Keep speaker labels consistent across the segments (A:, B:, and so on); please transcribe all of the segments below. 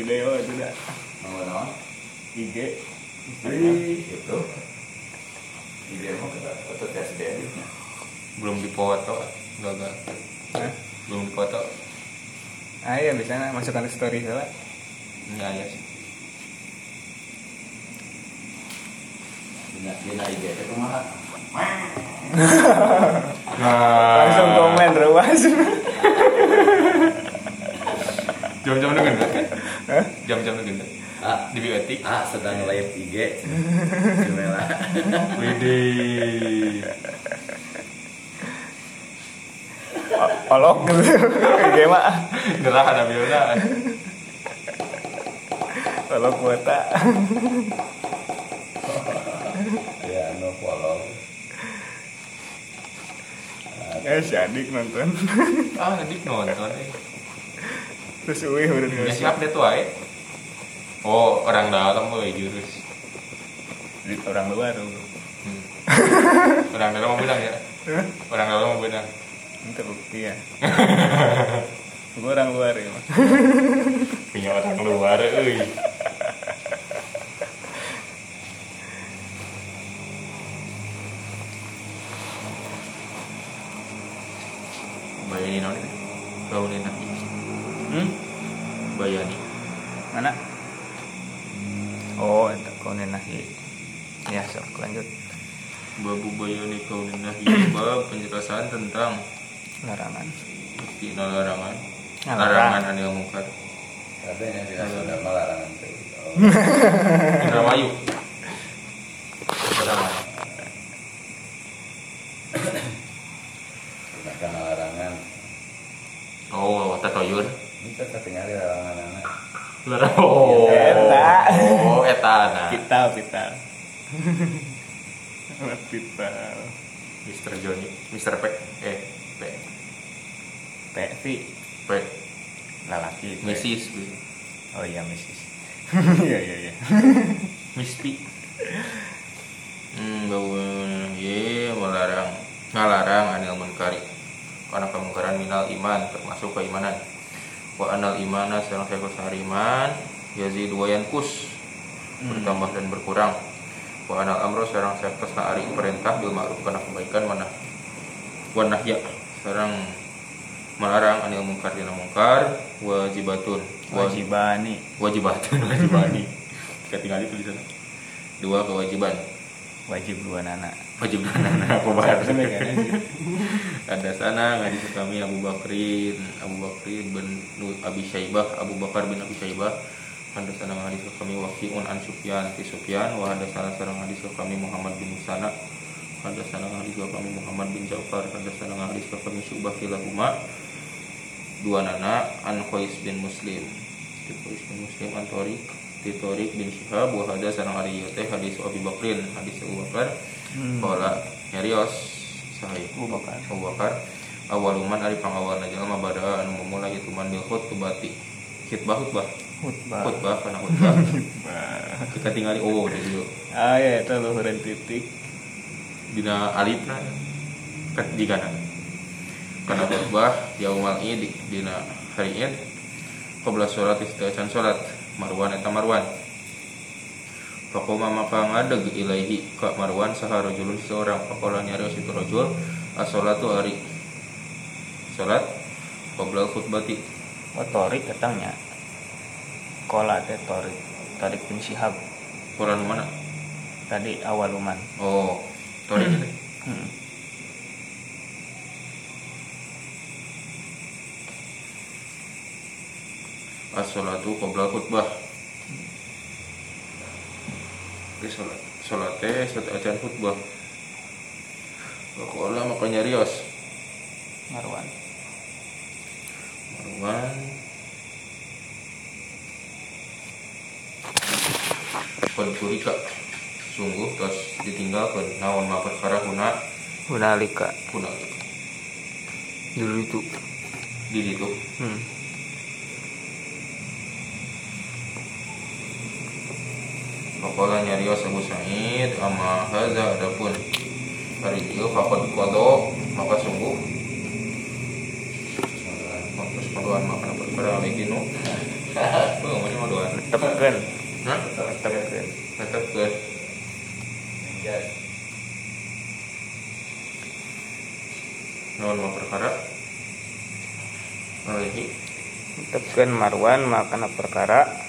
A: video itu dah.
B: Mau naon?
A: IG
B: Ih, itu. Ide mau kita foto tes editnya.
C: belum dipoto gagal
A: Hah?
C: belum dipoto
A: ah iya bisa nah, masukkan ke story salah
C: ini aja sih
B: Dina dina IG itu kumaha?
A: langsung komen rewas
C: jam-jam dengan kan
A: Hah?
C: Jam-jam dengan
B: Ah,
C: di biotik
B: ah sedang live IG. Gimana?
C: Widih.
A: Olok gitu IG mah
C: gerah ada biona
A: olok kuota
B: Ya, no follow.
A: eh si adik nonton.
C: Ah adik nonton eh
A: terus wih udah
C: ya siap deh tuh ay oh orang dalam woy jurus.
A: Orang luar tuh
C: Hmm. orang dalam mau bilang ya?
A: Hah?
C: orang dalam mau bilang?
A: Itu bukti ya. Gue orang luar ya
C: punya orang luar euy bayani naon itu kaunin nahi
A: hmm?
C: bayani
A: mana oh itu kau nahi ya sok lanjut
C: babu bayani kaunin nahi bab penjelasan tentang
A: larangan
C: tina larangan
A: Ah,
C: larangan anil mungkar
B: Katanya tidak sudah melarangan itu. Oh,
C: Indramayu larangan
B: Gunakan larangan.
C: oh tatoyur
B: Kita ketinggalan larangan anak.
C: larangan oh
A: Eta.
C: oh eta. Nah
A: vital vital. Vital.
C: Mister Johnny Mister P eh P.
A: Pevi
C: P.
A: Lalaki P.
C: Mrs.
A: oh iya misis iya iya iya.
C: Miss P. Hmm bahwa ye melarang ngalarang anil munkari. Karena kemungkaran minal iman termasuk keimanan. Wa anal imana sareng saya iman yazid wa yankus. Bertambah dan berkurang. Wa anal amro sareng sakesna ari perintah bil ma'ruf kana kebaikan mana? Wa nahya sareng melarang anil munkar dina munkar. Wajibatun. wajib
A: wajibani
C: wajibatun wajibani ketinggalan itu di sana. Dua kewajiban.
A: Wajib dua nana.
C: Wajib dan apa bahasa?
A: Sampai kan,
C: ada sana ngaji kami Abu Bakrin Abu Bakrin bin Abi Syaibah Abu Bakar bin Abi Syaibah. Ada sana ngaji kami Wakiun an Sufyan ti Sufyan. Wa ada sana sareng ngaji kami Muhammad bin Musana ada sana ngaji kami Muhammad bin Ja'far. Ada sana ngaji kami Syubah kilahuma. Dua nana an Qais bin Muslim Muslim an Tariq ti Tariq bin Syihab wa ada sana ngaji teh hadis Abi Bakrin hadis Abu Bakar.
A: Hmm.
C: Kala nyarios sahih.
A: Abu Bakar.
C: Abu Bakar. Awaluman ari pangawalna jalma bada anu memulai itu man bil khutbati khutbah khutbah.
A: Khutbah.
C: Khutbah kana khutbah.
A: Bah.
C: kita tinggali oh dulu.
A: Ah ya itu luhuran titik.
C: Dina alifna kat digana kana khutbah yaumal id dina hari id qabla sholat istirahat sholat. Marwan eta marwan. Fakoma maka ngadeg ilaihi ka marwan saha rajulun seorang Fakola nyarios itu rajul as-sholatu ari. Sholat Qabla khutbati.
A: Oh torik katanya kola teh torik torik bin Syihab.
C: Quran mana?
A: tadi awaluman
C: Oh Torik ini
A: hmm.
C: As-sholatu qabla khutbah. Oke Sholat teh saat acan khutbah. Fakola maka nyarios
A: Marwan.
C: Marwan. Kod kurika Sungguh tos ditinggalkan Naon ma perkara kuna
A: Hunalika
C: Kuna
A: dulu itu.
C: Di situ.
A: Hmm.
C: Fakola nyarios Abu Sa'id Ama haza adapun Hari itu fakod kodo Maka sungguh Terus maduan makan perkara lagi no? Oh, masih maduan
A: netepkeun
C: Hah? naon mah perkara? Alaihi
A: marwan makana perkara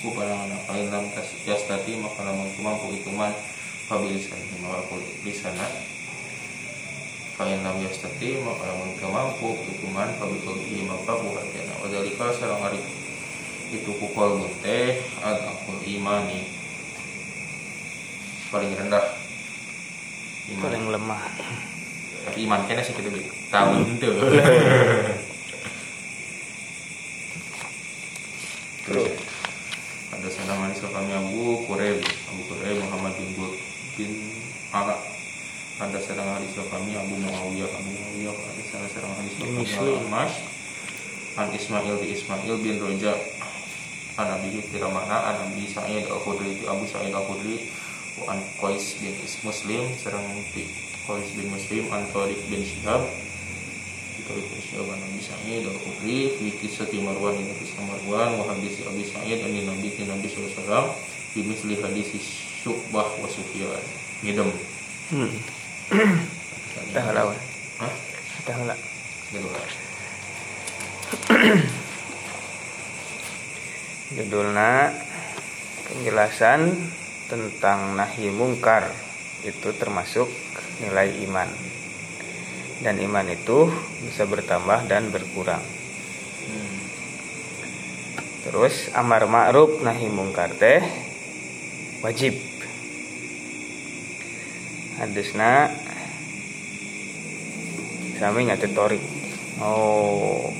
C: ku pandangan lain lam tas yastati maka lamun mampu itu man fabilisan maka ku lisana Fain lam yastati maka lamun mampu itu man fabiqalbihi maka ku hatena wadalika sareng ari itu kukol teh ad akul imani. Paling rendah. Iman.
A: Paling lemah.
C: Tapi iman kena sih kita tahu itu terus ada sanaman kami Abu Quraib Abu Quraib Muhammad bin Bud bin Ala ada sedang hadis kami Abu Muawiyah Abu Muawiyah ada salah sedang hadis kami
A: Muslim.
C: Al-Amash An Ismail di Ismail bin Roja. An Abi Firamana An Abi Sa'id Al-Khudri di Abu Sa'id Al-Khudri An Qais bin Muslim Serang di Qais bin Muslim An Tariq bin Syihab. Di Tariq bin Syihab An Abi Sa'id Al-Khudri Fi kisati Marwan Ini kisah Marwan Wa hadisi Abi Sa'id An Nabi Ti Nabi SAW Fi misli hadisi Syukbah wa Sufyan. Ngidem.
A: Hmm. tah lawan?
C: Hah?
A: tah lah
C: Gitu lah
A: judulna penjelasan tentang nahi mungkar. Itu termasuk nilai iman. Dan iman itu bisa bertambah dan berkurang. Terus amar ma'ruf nahi mungkar teh wajib. Hadisna sami nyata torik. Oh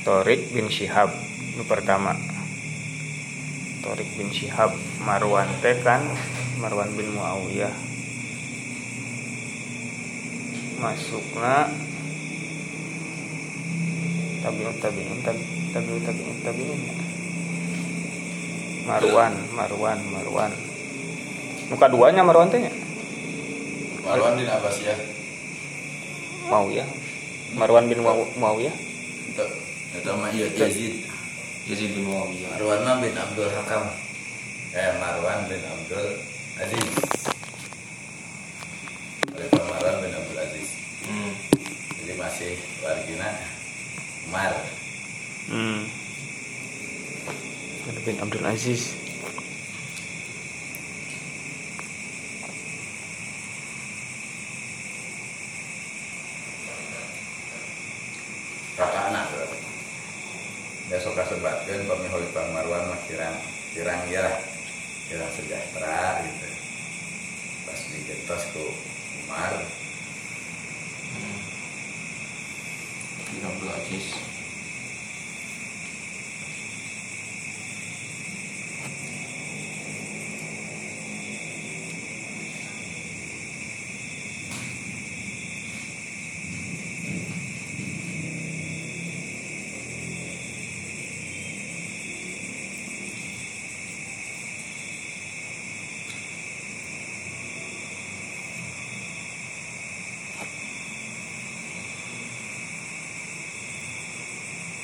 A: Torik bin Syihab. Itu pertama. Torik bin Syihab Marwan teh kan Marwan bin Muawiyah. Masukna tabiun tabiin tabi tabiun tabiin tabiin. Marwan Marwan Marwan. Muka duanya Marwan tehnya
B: Marwan bin Abbas ya.
A: Muawiyah. Marwan bin Muaw- Muawiyah
B: Itu mah iya Yazid.
C: Yazid bin Muawiyah
B: Marwan mah bin Abdul Hakam. Eh Marwan bin Abdul Aziz. Khalifah Marwan bin Abdul Aziz.
C: hmm.
B: Jadi masih wargina Umar.
A: hmm. bin Abdul Aziz
B: Kakak anak berarti. Besok kami Khalifah Marwan mah kirang kirang ya lah. Kirang sejahtera gitu. Pas digentos ku Umar
C: bin Abdul Aziz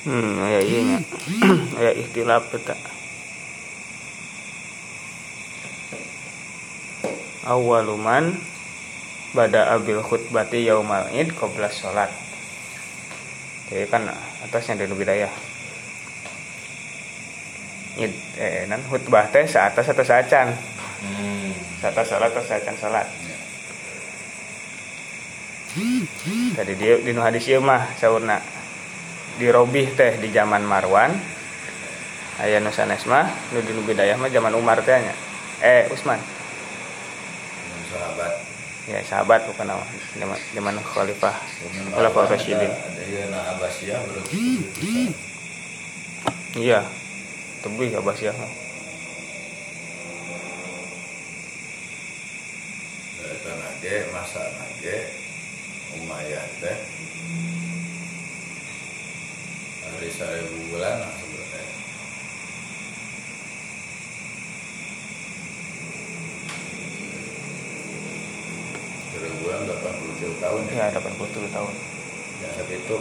A: Hmm, aya ieu nya. aya ikhtilaf eta. Awaluman bada abil khutbati yaumal id qabla salat. Jadi kan atasnya dari bidayah. Id eh nan khutbah teh saatas atau saacan.
C: hmm.
A: Saatas salat atau saacan salat.
B: Ya.
A: Tadi dia di hadis ieu mah saurna dirobih teh di zaman Marwan. Aya nu sanes mah nu di nu bidayah mah zaman Umar teh nya. Eh Usman.
B: Sahabat.
A: Ya sahabat bukan nama zaman zaman khalifah Khalifah
B: Marwan
A: Rasyidin.
B: ada- ada ya na Abbasiyah belum
A: iya. Tebih Abbasiyah
B: dari masa nage Umayyah teh hari seribu bulan nah sebenarnya seribu bulan 80 tahun. Ya
A: ya 87 tahun.
B: Ya itu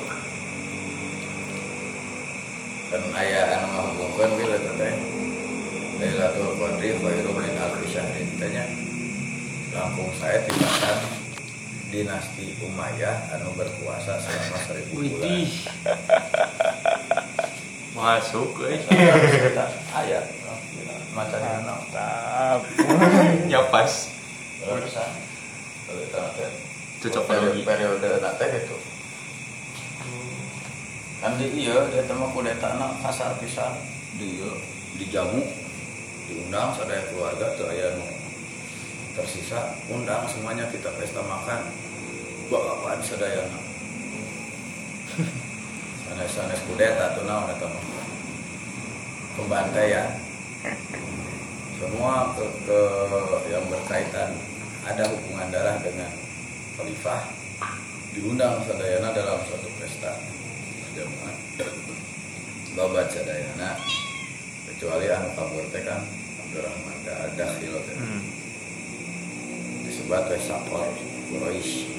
B: kan ayah anu ngahubungkeun bila teh. Lailatul Qadri khairum min alfi syahrin. Tanya langkung saya tibakan dinasti Umayyah anu berkuasa selama seribu bulan.
C: Masuk eh.
B: ayat macam mana
A: mantap.
C: Ya pas. Cocok
B: periode, periode nanti gitu kan di iya dia tema kudeta anak kasar pisan di iya. Dijamu diundang sadaya keluarga tuh ayah tersisa undang semuanya kita pesta makan. Bawa apaan sadayana sanes kudeta tuh naon mah pembantaian semua ke, ke yang berkaitan ada hubungan darah dengan khalifah. Diundang sadayana dalam suatu pesta. Jamaah babat sadayana kecuali anu kabur teh kan Abdurrahman teh ada khilo teh
A: hmm.
B: disebut teh Sakor Quraisy.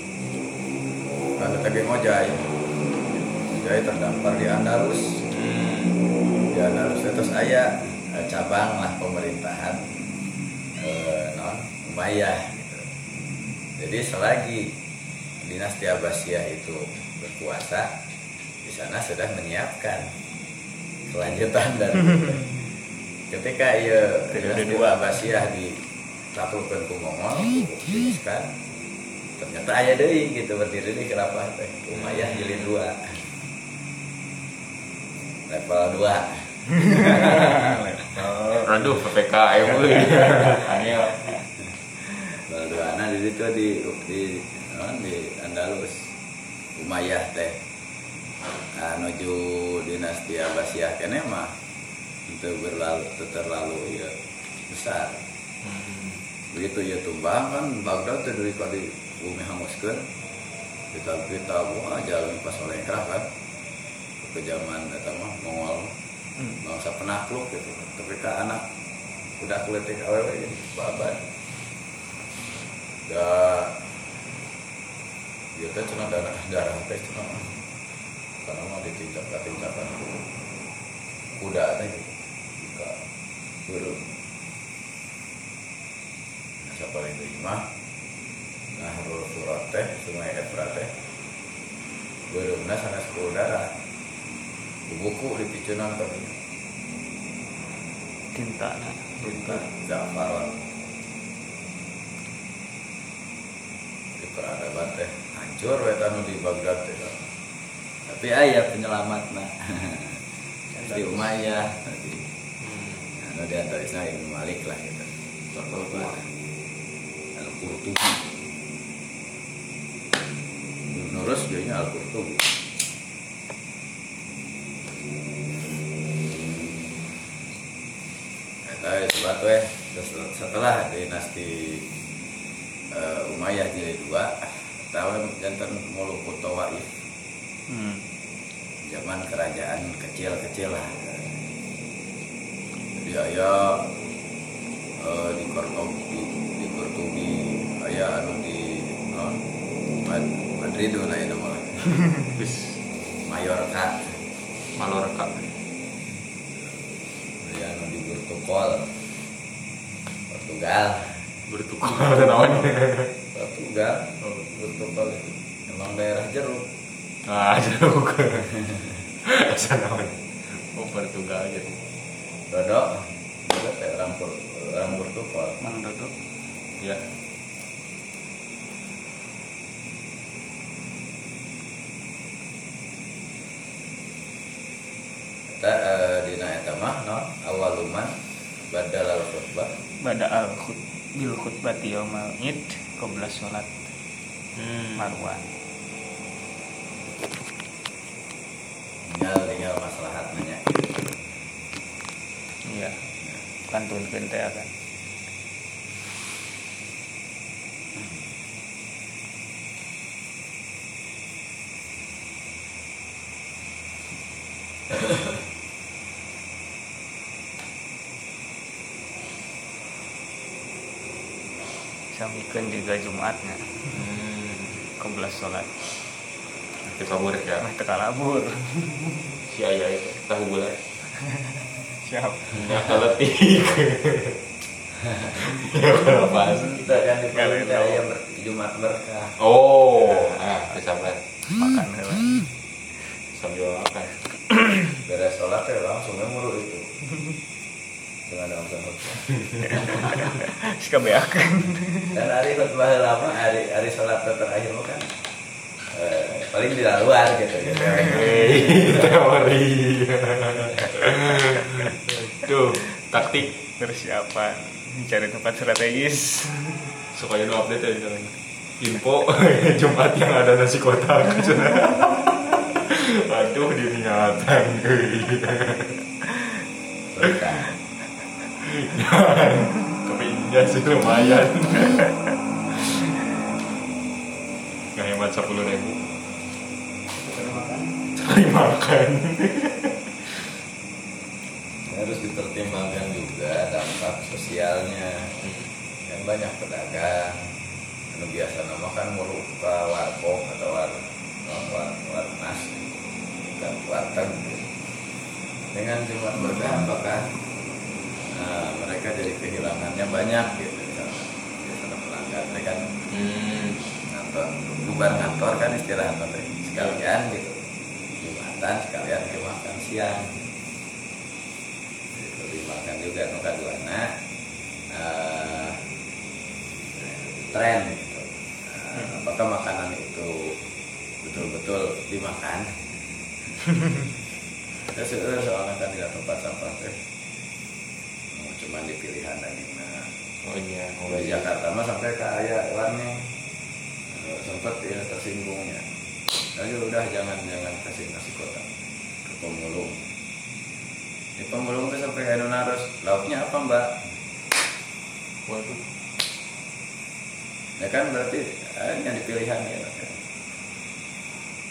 B: Kan teh ngojay ngojay terdampar di Andalus di Andalus terus aya eh, cabang lah pemerintahan eh, non Umayyah gitu. jadi selagi dinasti Abbasiyah itu berkuasa di sana sudah menyiapkan kelanjutan dan ketika
A: Periode
B: dinasti
A: dua.
B: Abbasiyah ditaklukkan ku Mongol kan ternyata ayah deui gitu berdiri di khilafah teh Umayyah jilid dua level 2
C: Aduh, PPKM euy. Angel.
B: level 2 nah di situ di di di Andalus. Umayyah teh. Nah, nuju dinasti Abbasiyah kene mah itu berlalu terlalu ya besar. Begitu ya tumbang kan Baghdad teh dari kali bumi hanguskeun kita kita wah jalan pas oleh kan ke zaman eta mah Mongol.
A: Hmm.
B: bangsa penakluk gitu. Tapi ke anak udah kulitik awewe jadi babat. Da ya teh cenah darah darah teh cenah karena mau ditincap tincapan kuda teh gitu. Jika turun nah siapa yang mah Nahrul Furat teh sungai Efrat teh Berumna sanes ku darah buku di picunan tapi
A: tinta nah.
B: tinta Za'faron di peradaban teh hancur we tanu di Baghdad teh kan. tapi ayah penyelamat nah di Umayyah tadi. Nah di antaranya Ibnu Malik lah gitu. Tokoh dua Al Qurtubi Nurus dia Weh terus setelah dinasti eh, Umayyah jilid dua tahun jantan Mulukut Tawaif
A: hmm.
B: zaman kerajaan kecil-kecil lah. Jadi ayah eh, di Kortobi di, di ayah anu di non Mad, Madrid lah ya nama
C: Bis
B: Mallorca.
C: Malorca.
B: ayah anu di Portugal Portugal
C: Bertukar naon.
B: Portugal Portugal itu emang daerah jeruk
C: Ah, ke. Asa naon. Oh, Portugal gitu.
B: Dodok Dodok teh orang orang Portugal
A: Mang Dodo
C: Ya.
B: kita eh, dina eta mah no awaluman badal al khutbah
A: Bada al khut bil khutbati yaumal id qabla sholat
C: Hmm.
A: marwan.
B: Tinggal tinggal maslahatnya.
A: Iya. Kantunkeun teh akan samikeun juga jumatnya
C: Hmm.
A: qabla sholat
C: Kita sabur ya.
A: mah teu kalabur
C: Si ayah itu tahu bulan.
A: siap
C: Ya keletik. Ya pas.
B: kita kan di
A: Kalian
B: kita
A: tahu.
B: ya ber- Jumat berkah
C: Oh, ah, sabar.
A: makan heula
C: Sambil makan.
B: beres sholat ya langsung muru itu dengan langsung khutbah
A: suka beakeun
B: dan hari khutbah lama hari hari sholat terakhir mah kan eh, paling di luar gitu gitu
C: Hei, teori. Tuh, taktik
A: persiapan mencari tempat strategis
C: supaya lu update ya misalnya. Info Jumat yang ada nasi kotak. Aduh, diniatan. iya sih lumayan. Nggak hemat sepuluh ribu. Cari makan.
B: harus dipertimbangkan juga dampak sosialnya yang banyak pedagang anu biasa nama kan muru ke warkop atau war war warnas bukan warteg dengan cuma berkah apakah nah, mereka jadi kehilangannya banyak gitu. Misalnya biasanya pelanggan mereka kan?
C: Hmm.
B: ngantor bubar ngantor kan istilah teh sekalian gitu. Jumatan sekalian ke makan siang. Dimakan juga nu kaduana eh, tren gitu. Nah, apakah makanan itu betul-betul dimakan? Ya sebenarnya soalnya kan tidak tempat sampah teh mau cuman di pilihan dan nah
C: Oh iya,
B: kalau di Jakarta mah sampai ke ayah warning Eh, sempat ya tersinggungnya. Ayo udah jangan jangan kasih nasi kotak ke pemulung. Di pemulung tuh sampai anu naros lauknya apa mbak?
C: Waduh.
B: ya kan berarti eh, yang dipilihan ya kan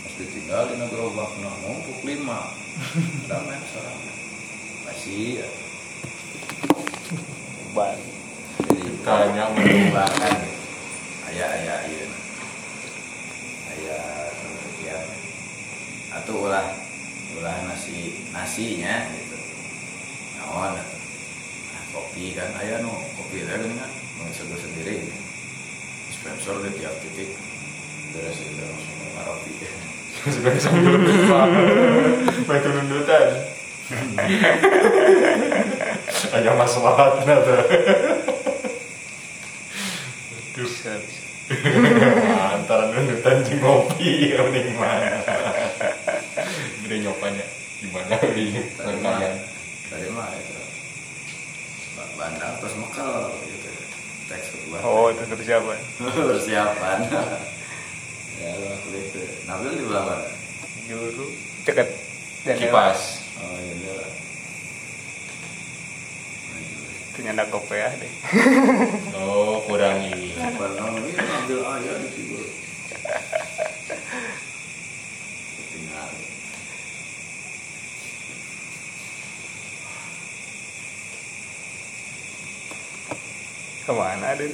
B: Pas ditinggal di gerobak nah numpuk lima. Ramai seorang. Masih ya.
A: Ban
B: jadi
C: Tanya
B: mengembangkan ayah ayah iya. Ayah sekian atau ulah ulah nasi nasinya gitu. Naon nah, kopi kan ayah no kopi itu kan mengesegur sendiri. Sponsor di tiap titik. Beres itu langsung ngaropi.
C: Sambil lupa Batu nundutan Ayo maslahat nata Aduh
A: bisa bisa
C: Antara nundutan jeung ngopi ya mending mana? Gede nyopanya Gimana ini
B: tadi mah
C: Rangkaian
B: tadi mah itu Bak bandang terus mekel gitu. Teks kedua.
A: Oh itu persiapan.
B: Persiapan. Ya aku itu. Nabil di belah mana
A: juru deket. Dan
C: Kipas
B: oh iya dia lah
A: ternyata kopiah deh.
C: Oh
B: pernah ini Nabil aja di situ tinggal
A: ke mana ada